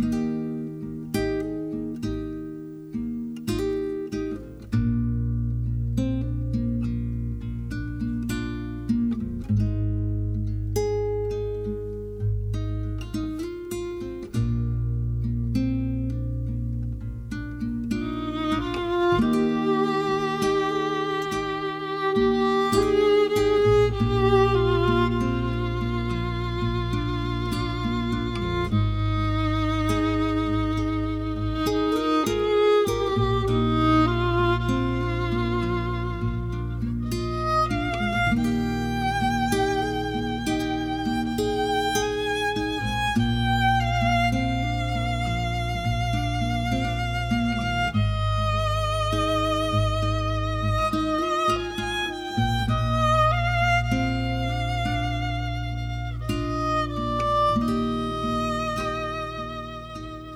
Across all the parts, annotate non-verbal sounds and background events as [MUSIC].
you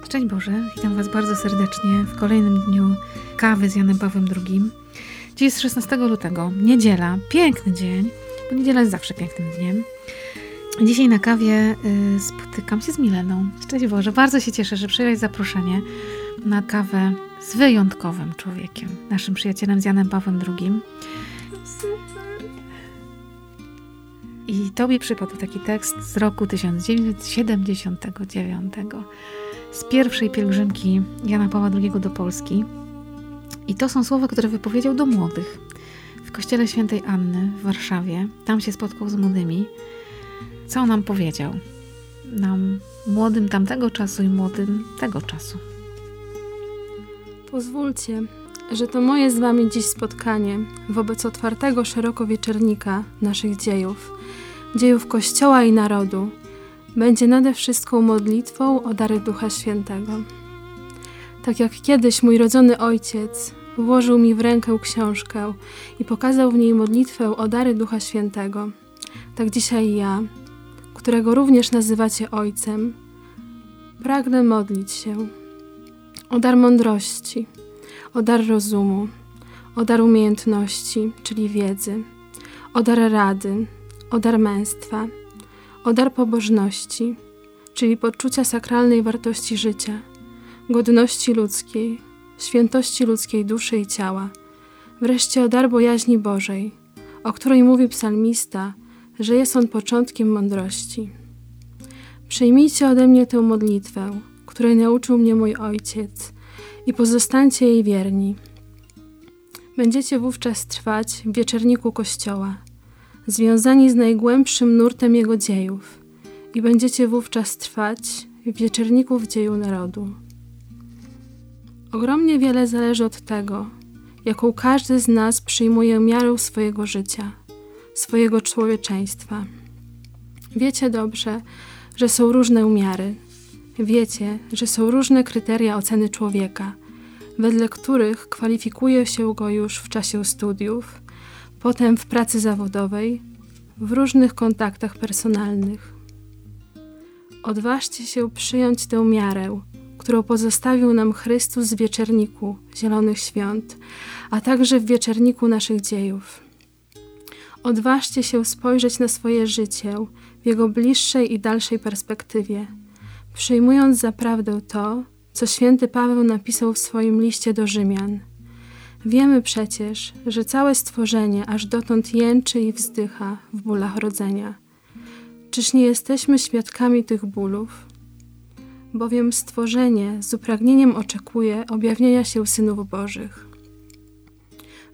Szczęść Boże, witam Was bardzo serdecznie w kolejnym dniu kawy z Janem Pawłem II. Dziś jest 16 lutego, niedziela, piękny dzień, bo niedziela jest zawsze pięknym dniem. Dzisiaj na kawie y, spotykam się z Mileną. Szczęść Boże, bardzo się cieszę, że przyjąłeś zaproszenie na kawę z wyjątkowym człowiekiem, naszym przyjacielem z Janem Pawłem II. I tobie przypadł taki tekst z roku 1979 z pierwszej pielgrzymki Jana Pawła II do Polski. I to są słowa, które wypowiedział do młodych w kościele świętej Anny w Warszawie. Tam się spotkał z młodymi. Co nam powiedział? Nam młodym tamtego czasu i młodym tego czasu. Pozwólcie, że to moje z Wami dziś spotkanie wobec otwartego szeroko wieczernika naszych dziejów, dziejów Kościoła i narodu, będzie nade wszystko modlitwą o dary Ducha Świętego. Tak jak kiedyś mój rodzony ojciec włożył mi w rękę książkę i pokazał w niej modlitwę o dary Ducha Świętego, tak dzisiaj ja, którego również nazywacie Ojcem, pragnę modlić się o dar mądrości, o dar rozumu, o dar umiejętności, czyli wiedzy, o dar rady, o dar męstwa, o dar pobożności, czyli poczucia sakralnej wartości życia, godności ludzkiej, świętości ludzkiej duszy i ciała, wreszcie o dar bojaźni Bożej, o której mówi psalmista, że jest on początkiem mądrości. Przyjmijcie ode mnie tę modlitwę, której nauczył mnie mój ojciec, i pozostańcie jej wierni. Będziecie wówczas trwać w wieczerniku Kościoła związani z najgłębszym nurtem jego dziejów i będziecie wówczas trwać w wieczerniku w dzieju narodu. Ogromnie wiele zależy od tego, jaką każdy z nas przyjmuje miarę swojego życia, swojego człowieczeństwa. Wiecie dobrze, że są różne umiary. Wiecie, że są różne kryteria oceny człowieka, wedle których kwalifikuje się go już w czasie studiów, potem w pracy zawodowej, w różnych kontaktach personalnych. Odważcie się przyjąć tę miarę, którą pozostawił nam Chrystus w wieczerniku Zielonych Świąt, a także w wieczerniku naszych dziejów. Odważcie się spojrzeć na swoje życie w jego bliższej i dalszej perspektywie, przyjmując za prawdę to, co święty Paweł napisał w swoim liście do Rzymian – Wiemy przecież, że całe stworzenie aż dotąd jęczy i wzdycha w bólach rodzenia. Czyż nie jesteśmy świadkami tych bólów? Bowiem stworzenie z upragnieniem oczekuje objawienia się synów Bożych.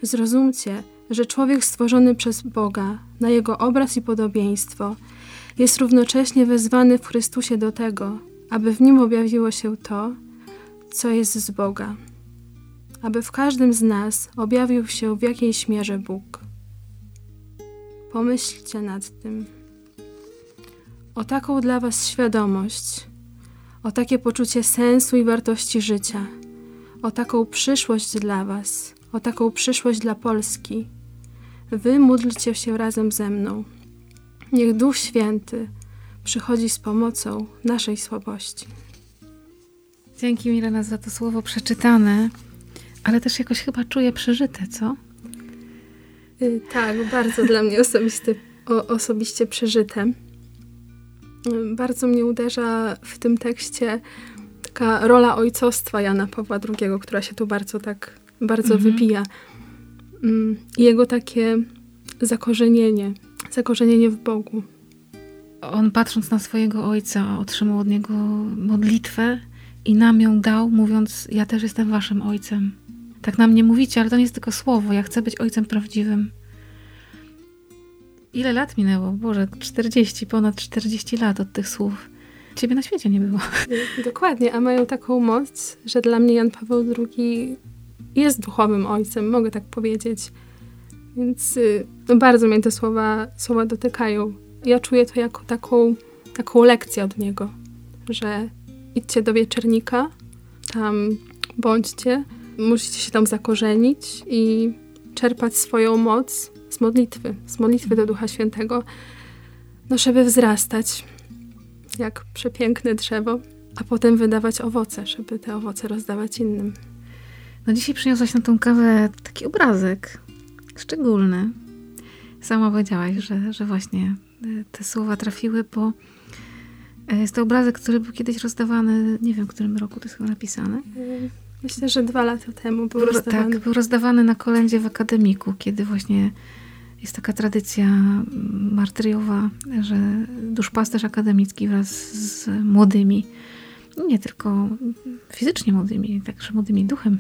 Zrozumcie, że człowiek stworzony przez Boga na jego obraz i podobieństwo jest równocześnie wezwany w Chrystusie do tego, aby w nim objawiło się to, co jest z Boga aby w każdym z nas objawił się w jakiejś mierze Bóg. Pomyślcie nad tym. O taką dla Was świadomość, o takie poczucie sensu i wartości życia, o taką przyszłość dla Was, o taką przyszłość dla Polski. Wy módlcie się razem ze mną. Niech Duch Święty przychodzi z pomocą naszej słabości. Dzięki Milena za to słowo przeczytane ale też jakoś chyba czuję przeżyte, co? Yy, tak, bardzo dla mnie osobiste, o, osobiście przeżyte. Yy, bardzo mnie uderza w tym tekście taka rola ojcostwa Jana Pawła II, która się tu bardzo tak, bardzo Mhm. wybija. I jego takie zakorzenienie, zakorzenienie w Bogu. On patrząc na swojego ojca, otrzymał od niego modlitwę i nam ją dał, mówiąc: Ja też jestem waszym ojcem. Tak nam nie mówicie, ale to nie jest tylko słowo. Ja chcę być ojcem prawdziwym. Ile lat minęło? Boże, 40, ponad 40 lat od tych słów. Ciebie na świecie nie było. [LAUGHS] Dokładnie, a mają taką moc, że dla mnie Jan Paweł II jest duchowym ojcem, mogę tak powiedzieć. Więc y, no bardzo mnie te słowa, słowa dotykają. Ja czuję to jako taką, taką lekcję od niego, że idźcie do wieczernika, tam bądźcie, musicie się tam zakorzenić i czerpać swoją moc z modlitwy, z modlitwy do Ducha Świętego, no żeby wzrastać jak przepiękne drzewo, a potem wydawać owoce, żeby te owoce rozdawać innym. No dzisiaj przyniosłaś na tą kawę taki obrazek szczególny. Sama powiedziałaś, że, że właśnie y, te słowa trafiły, bo y, jest to obrazek, który był kiedyś rozdawany, nie wiem w którym roku to jest chyba napisane. Myślę, że dwa lata temu był Był- rozdawany. Tak, był rozdawany na kolędzie w akademiku, kiedy właśnie jest taka tradycja mm, martyriowa, że duszpasterz akademicki wraz z młodymi, nie tylko fizycznie młodymi, także młodymi duchem,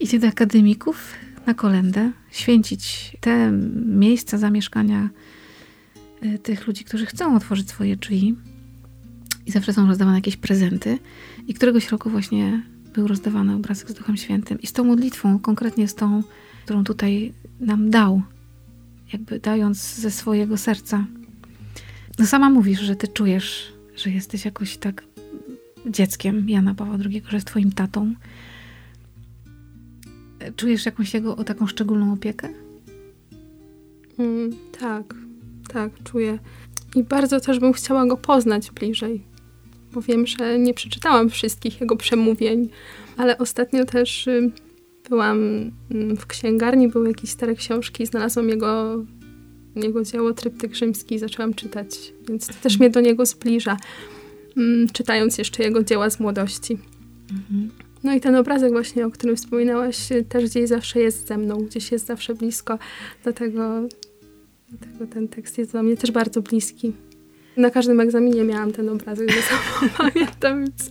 idzie do akademików na kolendę, święcić te miejsca zamieszkania y, tych ludzi, którzy chcą otworzyć swoje drzwi. I zawsze są rozdawane jakieś prezenty. I któregoś roku właśnie był rozdawany obrazek z Duchem Świętym. I z tą modlitwą, konkretnie z tą, którą tutaj nam dał, jakby dając ze swojego serca. No sama mówisz, że ty czujesz, że jesteś jakoś tak dzieckiem Jana Pawła II, że jest twoim tatą. Czujesz jakąś jego o taką szczególną opiekę? Mm, tak, tak, czuję. I bardzo też bym chciała go poznać bliżej, bo wiem, że nie przeczytałam wszystkich jego przemówień, ale ostatnio też y, byłam mm, w księgarni, były jakieś stare książki, znalazłam jego, jego dzieło Tryptyk Rzymski i zaczęłam czytać, więc to też mnie do niego zbliża, mm, czytając jeszcze jego dzieła z młodości. Mhm. No i ten obrazek właśnie, o którym wspominałaś, y, też gdzieś zawsze jest ze mną, gdzieś jest zawsze blisko, dlatego, dlatego ten tekst jest dla mnie też bardzo bliski. Na każdym egzaminie miałam ten obrazek, że sam pamiętam, więc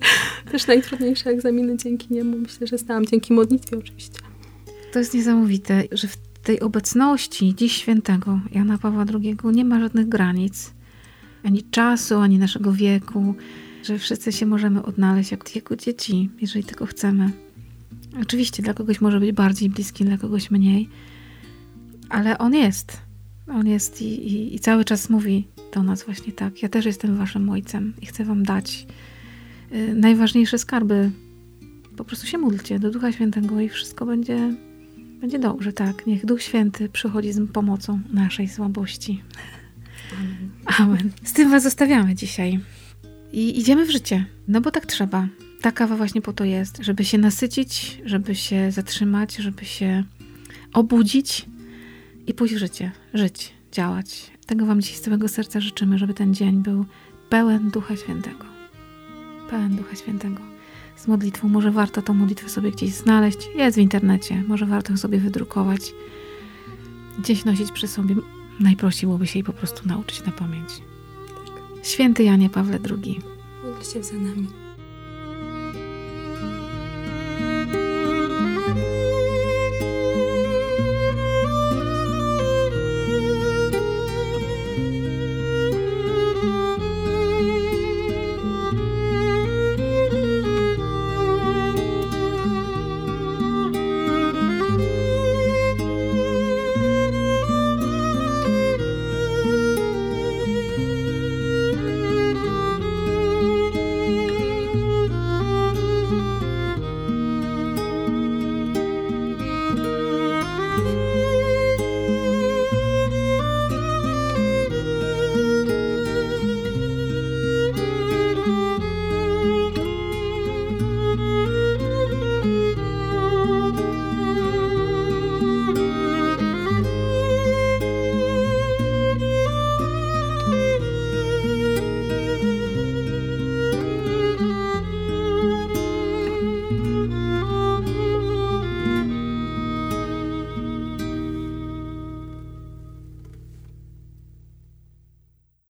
też najtrudniejsze egzaminy dzięki niemu myślę, że zdałam, dzięki modlitwie oczywiście. To jest niesamowite, że w tej obecności dziś świętego Jana Pawła II nie ma żadnych granic, ani czasu, ani naszego wieku, że wszyscy się możemy odnaleźć jak jego dzieci, jeżeli tylko chcemy. Oczywiście dla kogoś może być bardziej bliski, dla kogoś mniej, ale on jest. On jest i, i, i cały czas mówi do nas właśnie tak. Ja też jestem waszym ojcem i chcę wam dać y, najważniejsze skarby. Po prostu się módlcie do Ducha Świętego i wszystko będzie, będzie dobrze, tak. Niech Duch Święty przychodzi z pomocą naszej słabości. Amen. Z tym was zostawiamy dzisiaj. I idziemy w życie. No bo tak trzeba. Ta kawa właśnie po to jest, żeby się nasycić, żeby się zatrzymać, żeby się obudzić i pójść w życie. Żyć, działać. Tego wam dzisiaj z całego serca życzymy, żeby ten dzień był pełen Ducha Świętego. Pełen Ducha Świętego. Z modlitwą. Może warto tą modlitwę sobie gdzieś znaleźć. Jest w internecie. Może warto ją sobie wydrukować. Gdzieś nosić przy sobie. Najprościej byłoby się jej po prostu nauczyć na pamięć. Święty Janie Pawle II. Módl się za nami.